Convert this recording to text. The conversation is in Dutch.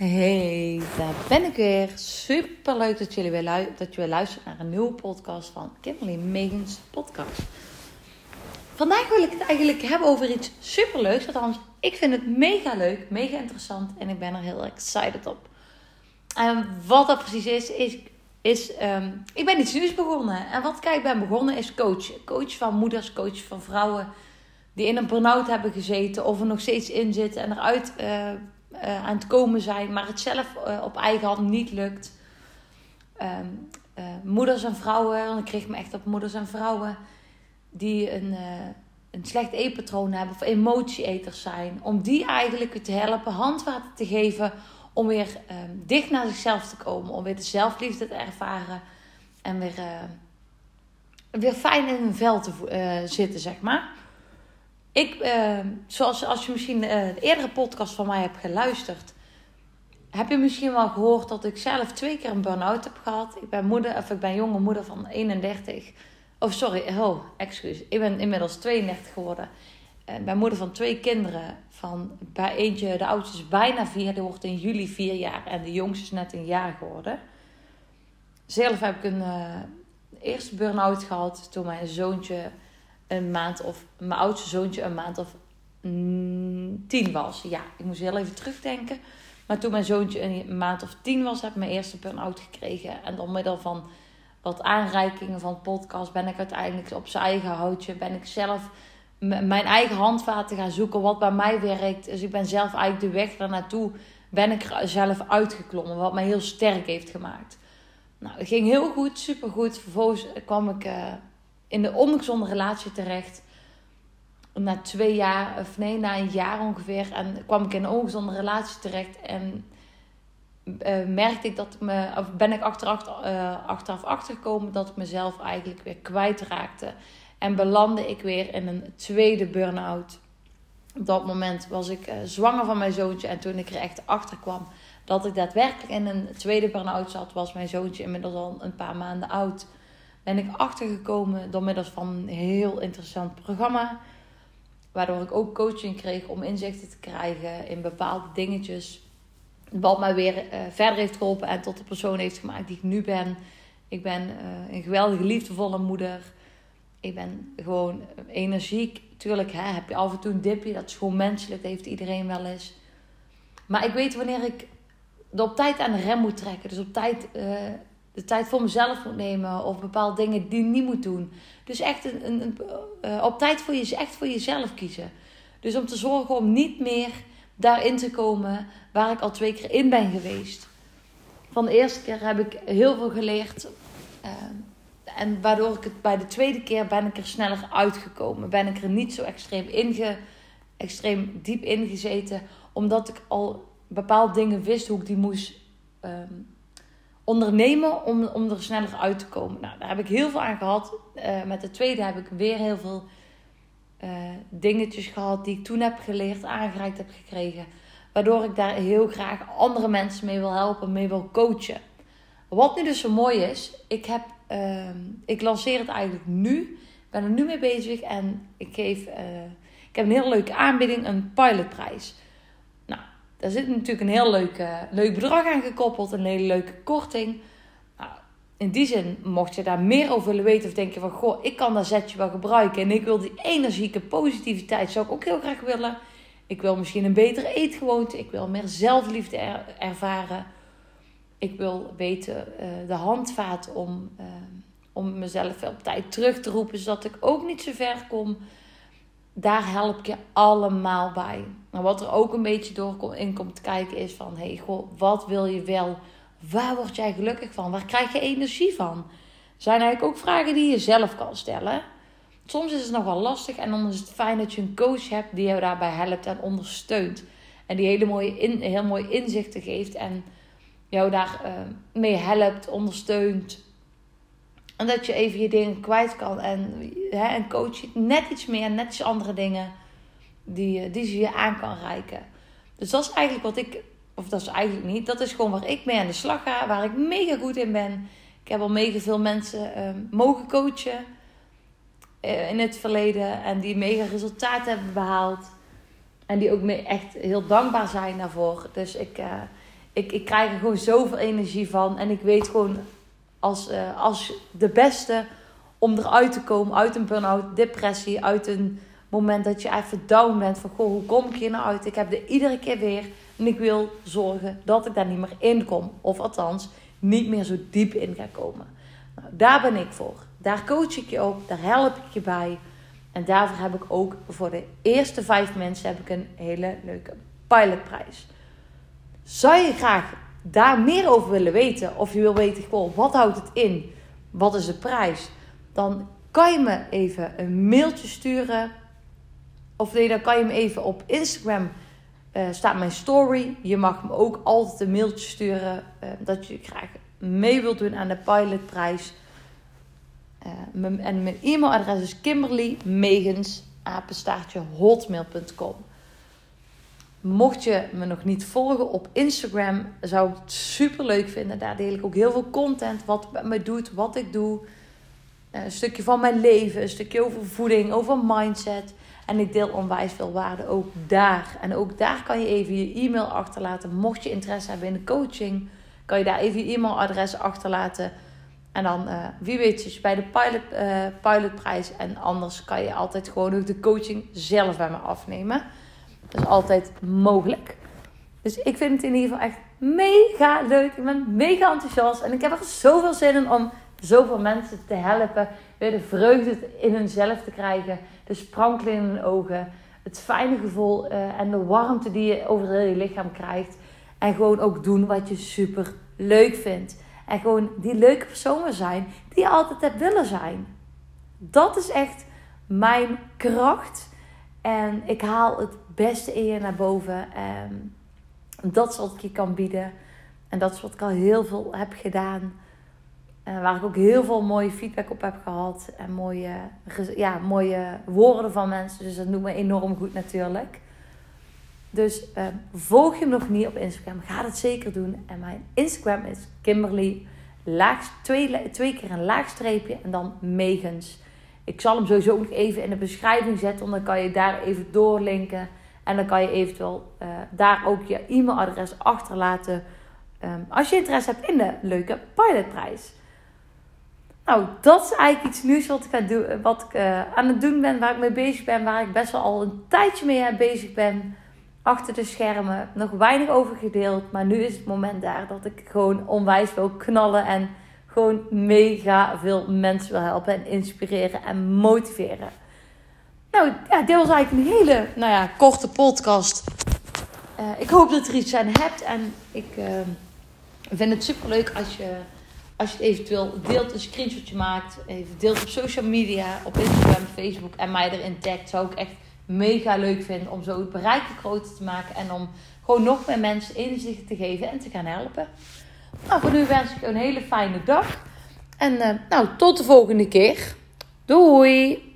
Hey, daar ben ik weer. Super leuk dat jullie weer, dat je weer naar een nieuwe podcast van Kimberly Megens podcast. Vandaag wil ik het eigenlijk hebben over iets super leuks. Althans, ik vind het mega leuk, mega interessant en ik ben er heel excited op. En wat dat precies is, is, is ehm, ik ben iets nieuws begonnen. En wat ik ben begonnen is coachen. Coach van moeders, coach van vrouwen die in een burn-out hebben gezeten of er nog steeds in zitten en eruit eh, uh, aan het komen zijn, maar het zelf uh, op eigen hand niet lukt. Um, uh, moeders en vrouwen, want ik kreeg me echt op moeders en vrouwen die een, een slecht eetpatroon hebben of emotieeters zijn, om die eigenlijk te helpen, handvaten te geven om weer um, dicht naar zichzelf te komen, om weer de zelfliefde te ervaren en weer, weer fijn in hun vel te zitten, zeg maar. Ik, uh, zoals als je misschien uh, de eerdere podcast van mij hebt geluisterd, heb je misschien wel gehoord dat ik zelf twee keer een burn-out heb gehad. Ik ben moeder, of ik ben jonge moeder van 31. Oh, sorry, oh, excuus. Ik ben inmiddels 32 geworden. Ik uh, ben moeder van twee kinderen. Van bij eentje, de oudste is bijna vier, die wordt in juli vier jaar. En de jongste is net een jaar geworden. Zelf heb ik een eh, eerste burn-out gehad toen mijn zoontje een maand of mijn oudste zoontje een maand of mm, tien was. Ja, ik moest heel even terugdenken. Maar toen mijn zoontje een maand of tien was, heb ik mijn eerste burn-out gekregen. En door middel van wat aanreikingen van podcast ben ik uiteindelijk op zijn eigen houtje. Ben ik zelf mijn eigen handvaten gaan zoeken wat bij mij werkt. Dus ik ben zelf eigenlijk de weg daar naartoe ben ik zelf uitgeklommen. Wat mij heel sterk heeft gemaakt. Nou, het ging heel goed, supergoed. Vervolgens kwam ik... Uh, in de ongezonde relatie terecht. Na twee jaar, of nee, na een jaar ongeveer. En kwam ik in een ongezonde relatie terecht. En uh, merkte ik dat me, of ben ik achteraf, uh, achteraf achtergekomen dat ik mezelf eigenlijk weer kwijtraakte. En belandde ik weer in een tweede burn-out. Op dat moment was ik uh, zwanger van mijn zoontje. En toen ik er echt achter kwam dat ik daadwerkelijk in een tweede burn-out zat, was mijn zoontje inmiddels al een paar maanden oud ben ik achtergekomen door middel van een heel interessant programma. Waardoor ik ook coaching kreeg om inzichten te krijgen in bepaalde dingetjes. Wat mij weer uh, verder heeft geholpen en tot de persoon heeft gemaakt die ik nu ben. Ik ben uh, een geweldige, liefdevolle moeder. Ik ben gewoon energiek. Tuurlijk hè, heb je af en toe een dipje. Dat is gewoon menselijk. Dat heeft iedereen wel eens. Maar ik weet wanneer ik op tijd aan de rem moet trekken. Dus op tijd de tijd voor mezelf moet nemen of bepaalde dingen die ik niet moet doen. Dus echt een, een, uh, op tijd voor, je, echt voor jezelf kiezen. Dus om te zorgen om niet meer daarin te komen waar ik al twee keer in ben geweest. Van de eerste keer heb ik heel veel geleerd. Uh, en waardoor ik het bij de tweede keer ben ik er sneller uitgekomen. Ben ik er niet zo extreem, inge, extreem diep ingezeten. Omdat ik al bepaalde dingen wist hoe ik die moest um, ondernemen om, om er sneller uit te komen. Nou, daar heb ik heel veel aan gehad. Uh, met de tweede heb ik weer heel veel uh, dingetjes gehad die ik toen heb geleerd, aangereikt heb gekregen. Waardoor ik daar heel graag andere mensen mee wil helpen, mee wil coachen. Wat nu dus zo mooi is, ik, heb, uh, ik lanceer het eigenlijk nu. Ik ben er nu mee bezig en ik geef, uh, ik heb een hele leuke aanbieding, een pilotprijs. Daar zit natuurlijk een heel leuk, uh, leuk bedrag aan gekoppeld, een hele leuke korting. Nou, in die zin, mocht je daar meer over willen weten of denk je van, goh, ik kan dat zetje wel gebruiken en ik wil die energieke positiviteit, zou ik ook heel graag willen. Ik wil misschien een betere eetgewoonte, ik wil meer zelfliefde er ervaren. Ik wil weten uh, de handvaat om, uh, om mezelf op tijd terug te roepen, zodat ik ook niet zo ver kom daar help je allemaal bij. Maar wat er ook een beetje door in komt te kijken is van... Hey, goh, wat wil je wel? Waar word jij gelukkig van? Waar krijg je energie van? zijn eigenlijk ook vragen die je zelf kan stellen. Soms is het nog wel lastig en dan is het fijn dat je een coach hebt... die jou daarbij helpt en ondersteunt. En die hele mooie in, heel mooi inzichten geeft en jou daar uh, mee helpt, ondersteunt... En dat je even je dingen kwijt kan. En, hè, en coach net iets meer, net iets andere dingen die, die ze je aan kan reiken. Dus dat is eigenlijk wat ik, of dat is eigenlijk niet, dat is gewoon waar ik mee aan de slag ga, waar ik mega goed in ben. Ik heb al mega veel mensen um, mogen coachen uh, in het verleden en die mega resultaten hebben behaald. En die ook echt heel dankbaar zijn daarvoor. Dus ik, uh, ik, ik krijg er gewoon zoveel energie van. En ik weet gewoon als, uh, als de beste om eruit te komen uit een burn-out, depressie, uit een moment dat je even down bent. Van goh, hoe kom ik hier nou uit? Ik heb er iedere keer weer. En ik wil zorgen dat ik daar niet meer in kom. Of althans, niet meer zo diep in ga komen. Nou, daar ben ik voor. Daar coach ik je op. Daar help ik je bij. En daarvoor heb ik ook voor de eerste vijf mensen heb ik een hele leuke pilotprijs. Zou je graag daar meer over willen weten? Of je wil weten, goh, wat houdt het in? Wat is de prijs? Dan kan je me even een mailtje sturen. Of nee, dan kan je me even op Instagram uh, staat mijn story. Je mag me ook altijd een mailtje sturen uh, dat je graag mee wilt doen aan de pilotprijs. Uh, en mijn e-mailadres is Kimberly Megens hotmail.com. Mocht je me nog niet volgen op Instagram, zou ik het super leuk vinden. Daar deel ik ook heel veel content. Wat me doet, wat ik doe. Een stukje van mijn leven, een stukje over voeding, over mindset. En ik deel onwijs veel waarde ook daar. En ook daar kan je even je e-mail achterlaten. Mocht je interesse hebben in de coaching, kan je daar even je e-mailadres achterlaten. En dan, uh, wie weet, je bij de pilot, uh, pilotprijs. En anders kan je altijd gewoon ook de coaching zelf bij me afnemen. Dat is altijd mogelijk. Dus ik vind het in ieder geval echt mega leuk. Ik ben mega enthousiast. En ik heb er zoveel zin in om zoveel mensen te helpen. Weer de vreugde in hunzelf te krijgen. De sprankeling in hun ogen. Het fijne gevoel uh, en de warmte die je over je lichaam krijgt. En gewoon ook doen wat je super leuk vindt. En gewoon die leuke persoon zijn die je altijd hebt willen zijn. Dat is echt mijn kracht. En ik haal het beste in je naar boven. En dat is wat ik je kan bieden. En dat is wat ik al heel veel heb gedaan. Uh, waar ik ook heel veel mooie feedback op heb gehad. En mooie, ja, mooie woorden van mensen. Dus dat doet me enorm goed natuurlijk. Dus uh, volg je nog niet op Instagram. Ga dat zeker doen. En mijn Instagram is Kimberly. Laag, twee, twee keer een laagstreepje en dan Megens. Ik zal hem sowieso ook even in de beschrijving zetten. Dan kan je daar even doorlinken. En dan kan je eventueel uh, daar ook je e-mailadres achterlaten. Um, als je interesse hebt in de leuke pilotprijs. Nou, dat is eigenlijk iets nieuws wat ik, ga doen, wat uh, aan het doen ben, waar ik mee bezig ben, waar ik best wel al een tijdje mee bezig ben. Achter de schermen. Nog weinig over gedeeld. Maar nu is het moment daar dat ik gewoon onwijs wil knallen. En gewoon mega veel mensen wil helpen en inspireren en motiveren. Nou, ja, dit was eigenlijk een hele nou ja, korte podcast. Uh, ik hoop dat je er iets aan hebt. En ik uh, vind het super leuk als je als je het eventueel deelt, een screenshotje maakt, even deelt op social media, op Instagram, Facebook en mij erin tagt, zou ik echt mega leuk vinden om zo het bereik groter te maken en om gewoon nog meer mensen inzicht te geven en te gaan helpen. Nou, voor nu wens ik je een hele fijne dag en uh, nou, tot de volgende keer. Doei!